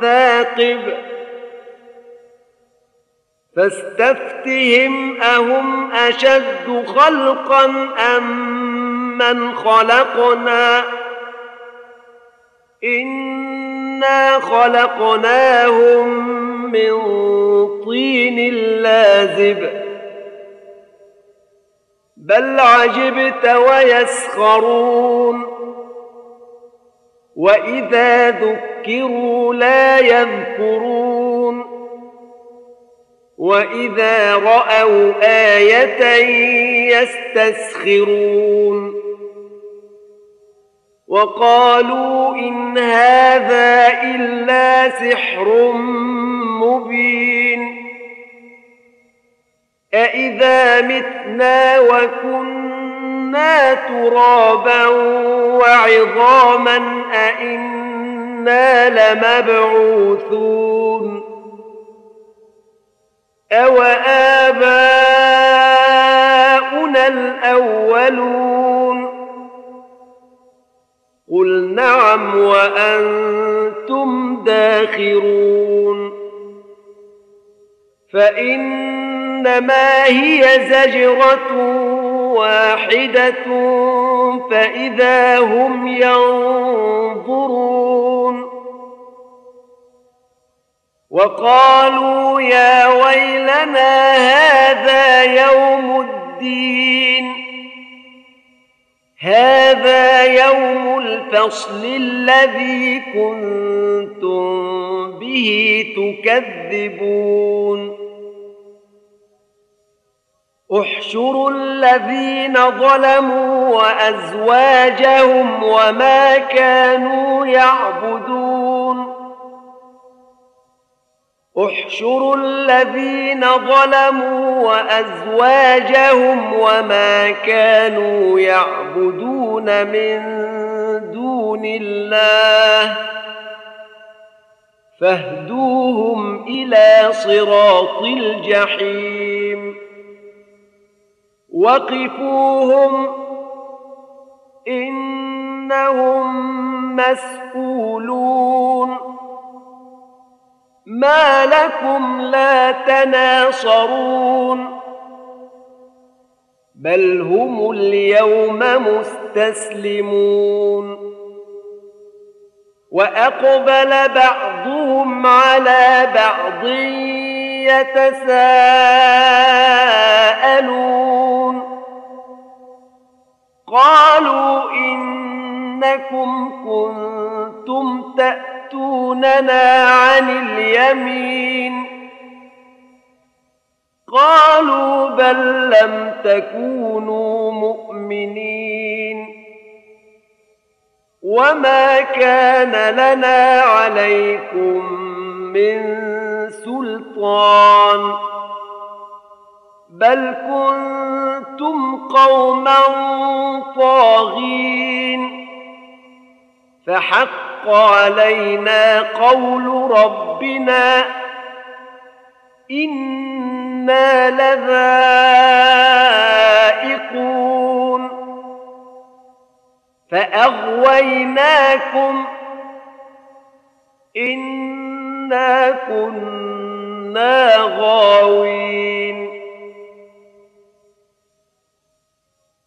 ثاقب. فاستفتهم أهم أشد خلقا أم من خلقنا؟ إنا خلقناهم من طين لازب. بل عجبت ويسخرون. واذا ذكروا لا يذكرون واذا راوا إيه يستسخرون وقالوا ان هذا الا سحر مبين أإذا متنا وكنا ترابا وعظاما أئنا لمبعوثون أو آباؤنا الأولون قل نعم وأنتم داخرون فإنما هي زجرة واحدة فإذا هم ينظرون. وقالوا يا ويلنا هذا يوم الدين. هذا يوم الفصل الذي كنتم به تكذبون. احشروا الذين ظلموا وأزواجهم وما كانوا يعبدون. احشروا الذين ظلموا وأزواجهم وما كانوا يعبدون من دون الله. فاهدوهم إلى صراط الجحيم. وقفوهم انهم مسئولون ما لكم لا تناصرون بل هم اليوم مستسلمون واقبل بعضهم على بعض يتساءلون قالوا إنكم كنتم تأتوننا عن اليمين. قالوا بل لم تكونوا مؤمنين. وما كان لنا عليكم من سلطان. بل كنتم قوما طاغين فحق علينا قول ربنا إنا لذائقون فأغويناكم إنا كنا غاوين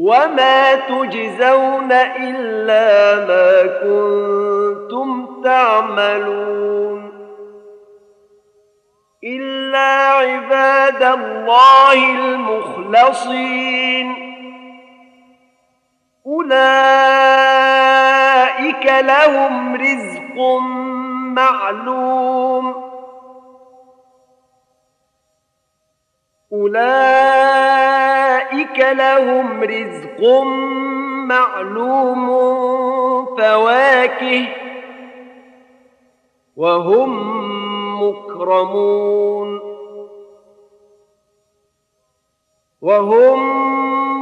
وما تجزون إلا ما كنتم تعملون إلا عباد الله المخلصين أولئك لهم رزق معلوم أولئك لهم رزق معلوم فواكه وهم مكرمون وهم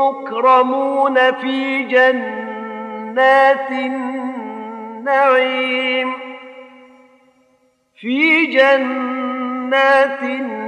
مكرمون في جنات النعيم في جنات النعيم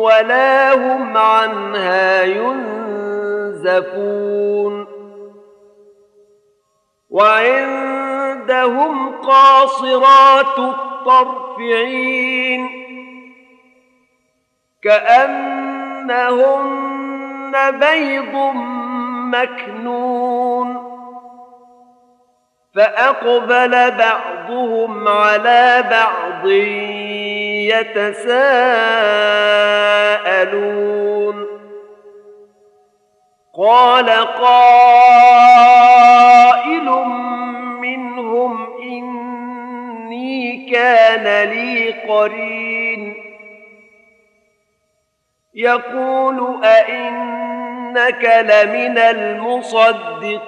ولا هم عنها ينزفون. وعندهم قاصرات الطرفعين كأنهن بيض مكنون. فأقبل بعضهم على بعض يتساءلون. قال قائل منهم إني كان لي قرين. يقول أئنك لمن المصدقين.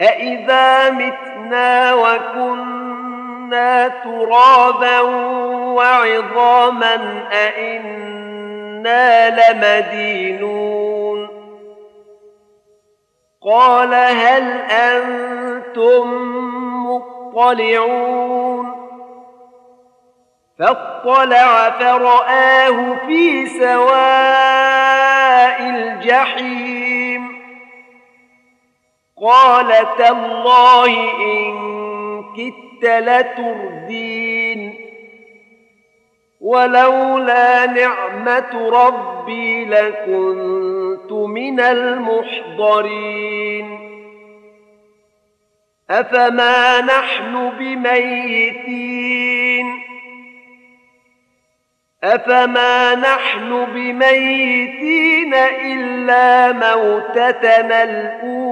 أإذا متنا وكنا ترابا وعظاما أئنا لمدينون قال هل أنتم مطلعون فاطلع فرآه في سواء الجحيم قال تالله إن كدت لتردين ولولا نعمة ربي لكنت من المحضرين. أفما نحن بميتين؟ أفما نحن بميتين إلا موتتنا الأولى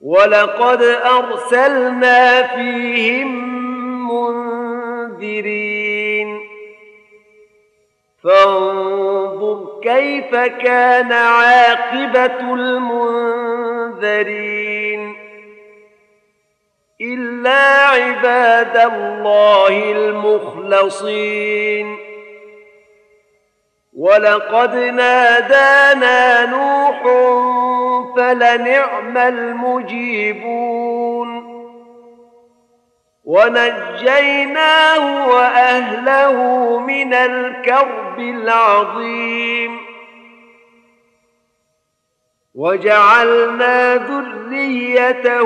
ولقد أرسلنا فيهم منذرين فانظر كيف كان عاقبة المنذرين إلا عباد الله المخلصين ولقد نادانا نوح فلنعم المجيبون ونجيناه وأهله من الكرب العظيم وجعلنا ذريته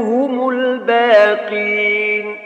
هم الباقين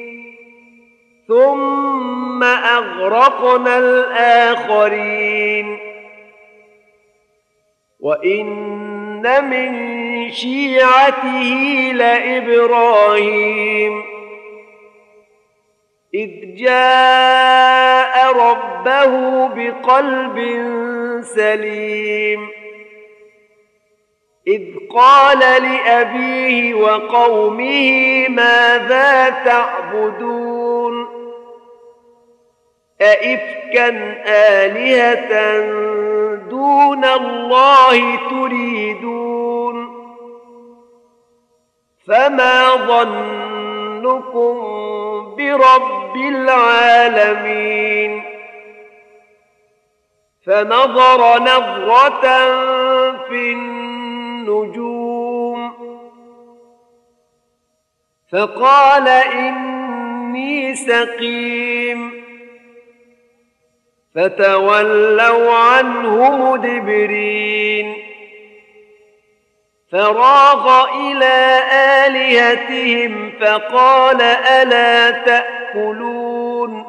ثم أغرقنا الآخرين. وإن من شيعته لإبراهيم. إذ جاء ربه بقلب سليم. إذ قال لأبيه وقومه ماذا تعبدون؟ أئفكا آلهة دون الله تريدون فما ظنكم برب العالمين فنظر نظرة في النجوم فقال إني سقيم فتولوا عنه مدبرين. فراغ إلى آلهتهم فقال ألا تأكلون؟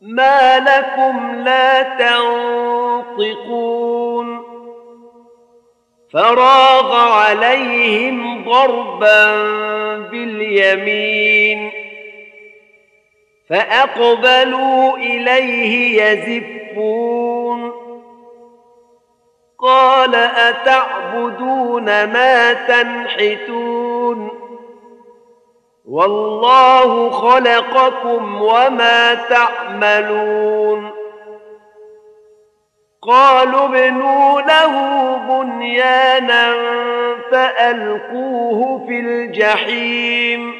ما لكم لا تنطقون. فراغ عليهم ضربا باليمين. فأقبلوا إليه يزفون. قال أتعبدون ما تنحتون؟ والله خلقكم وما تعملون. قالوا ابنوا له بنيانا فألقوه في الجحيم.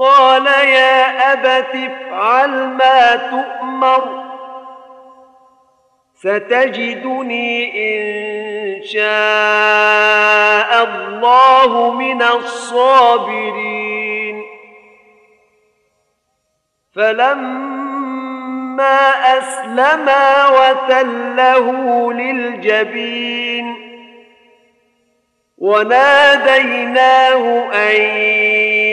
قال يا أبت افعل ما تؤمر ستجدني إن شاء الله من الصابرين. فلما أسلما وتله للجبين وناديناه أن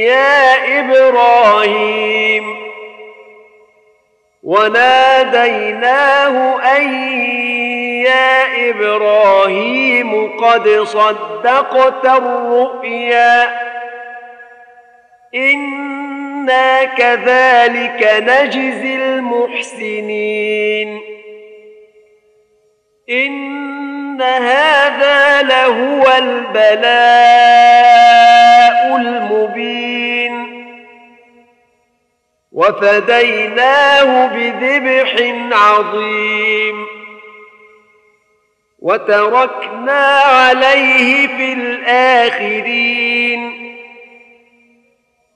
يا إبراهيم وناديناه أن يا إبراهيم قد صدقت الرؤيا إنا كذلك نجزي المحسنين. إن هذا لهو البلاء المبين. وفديناه بذبح عظيم. وتركنا عليه في الآخرين.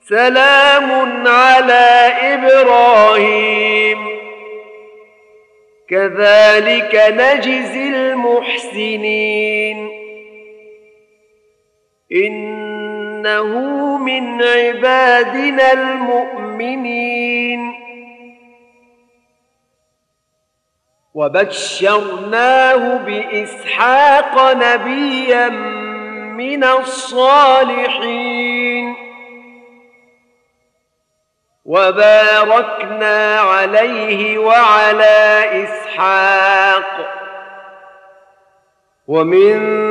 سلام على إبراهيم. كذلك نجزي المحسنين. إنه من عبادنا المؤمنين. وبشرناه بإسحاق نبيا من الصالحين. وباركنا عليه وعلى إسحاق. ومن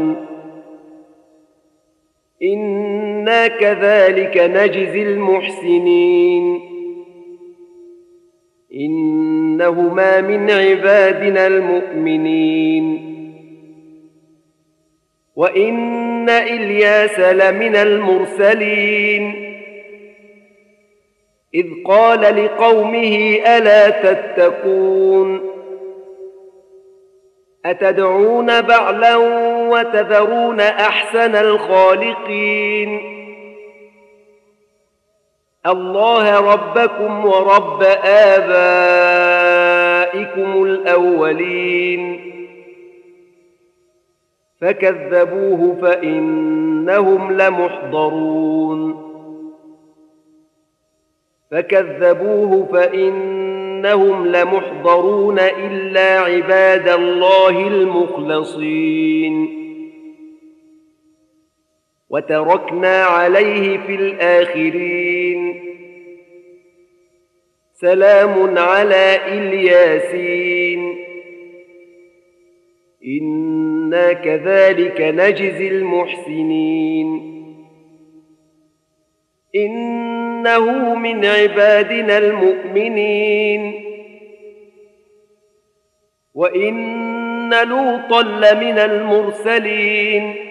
إنا كذلك نجزي المحسنين إنهما من عبادنا المؤمنين وإن إلياس لمن المرسلين إذ قال لقومه ألا تتقون أتدعون بعلا وتذرون أحسن الخالقين. الله ربكم ورب آبائكم الأولين. فكذبوه فإنهم لمحضرون. فكذبوه فإنهم لمحضرون إلا عباد الله المخلصين. وتركنا عليه في الآخرين. سلام على إلياسين. إنا كذلك نجزي المحسنين. إنه من عبادنا المؤمنين. وإن لوطا لمن المرسلين.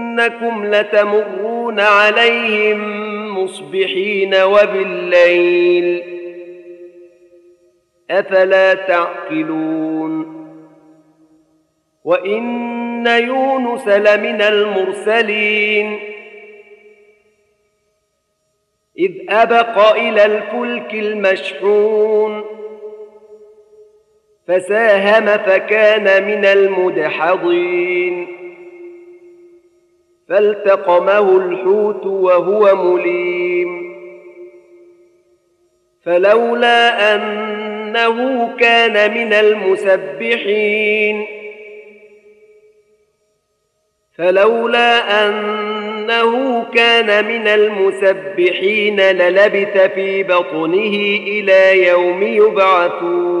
وانكم لتمرون عليهم مصبحين وبالليل. أفلا تعقلون؟ وإن يونس لمن المرسلين. إذ أبق إلى الفلك المشحون. فساهم فكان من المدحضين. فالتقمه الحوت وهو مليم. فلولا أنه كان من المسبحين. فلولا أنه كان من المسبحين للبث في بطنه إلى يوم يبعثون.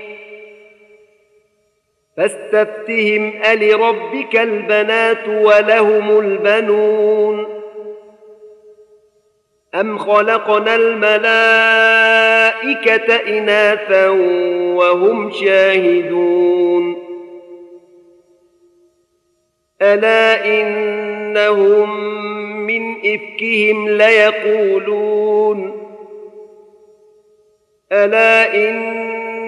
فاستفتهم ألربك البنات ولهم البنون. أم خلقنا الملائكة إناثا وهم شاهدون. ألا إنهم من إفكهم ليقولون. ألا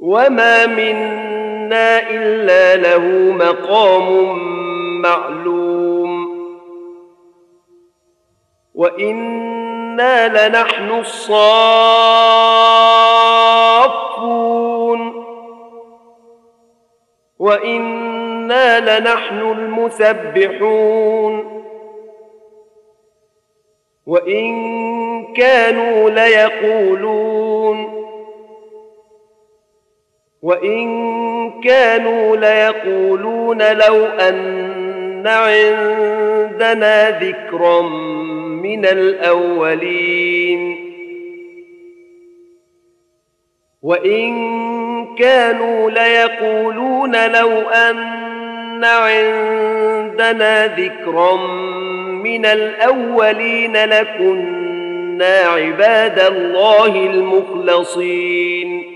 وما منا الا له مقام معلوم وأنا لنحن الصافون وأنا لنحن المسبحون وان كانوا ليقولون وإن كانوا ليقولون لو أن عندنا ذكرا من الأولين. وإن كانوا ليقولون لو أن عندنا ذكرا من الأولين لكنا عباد الله المخلصين.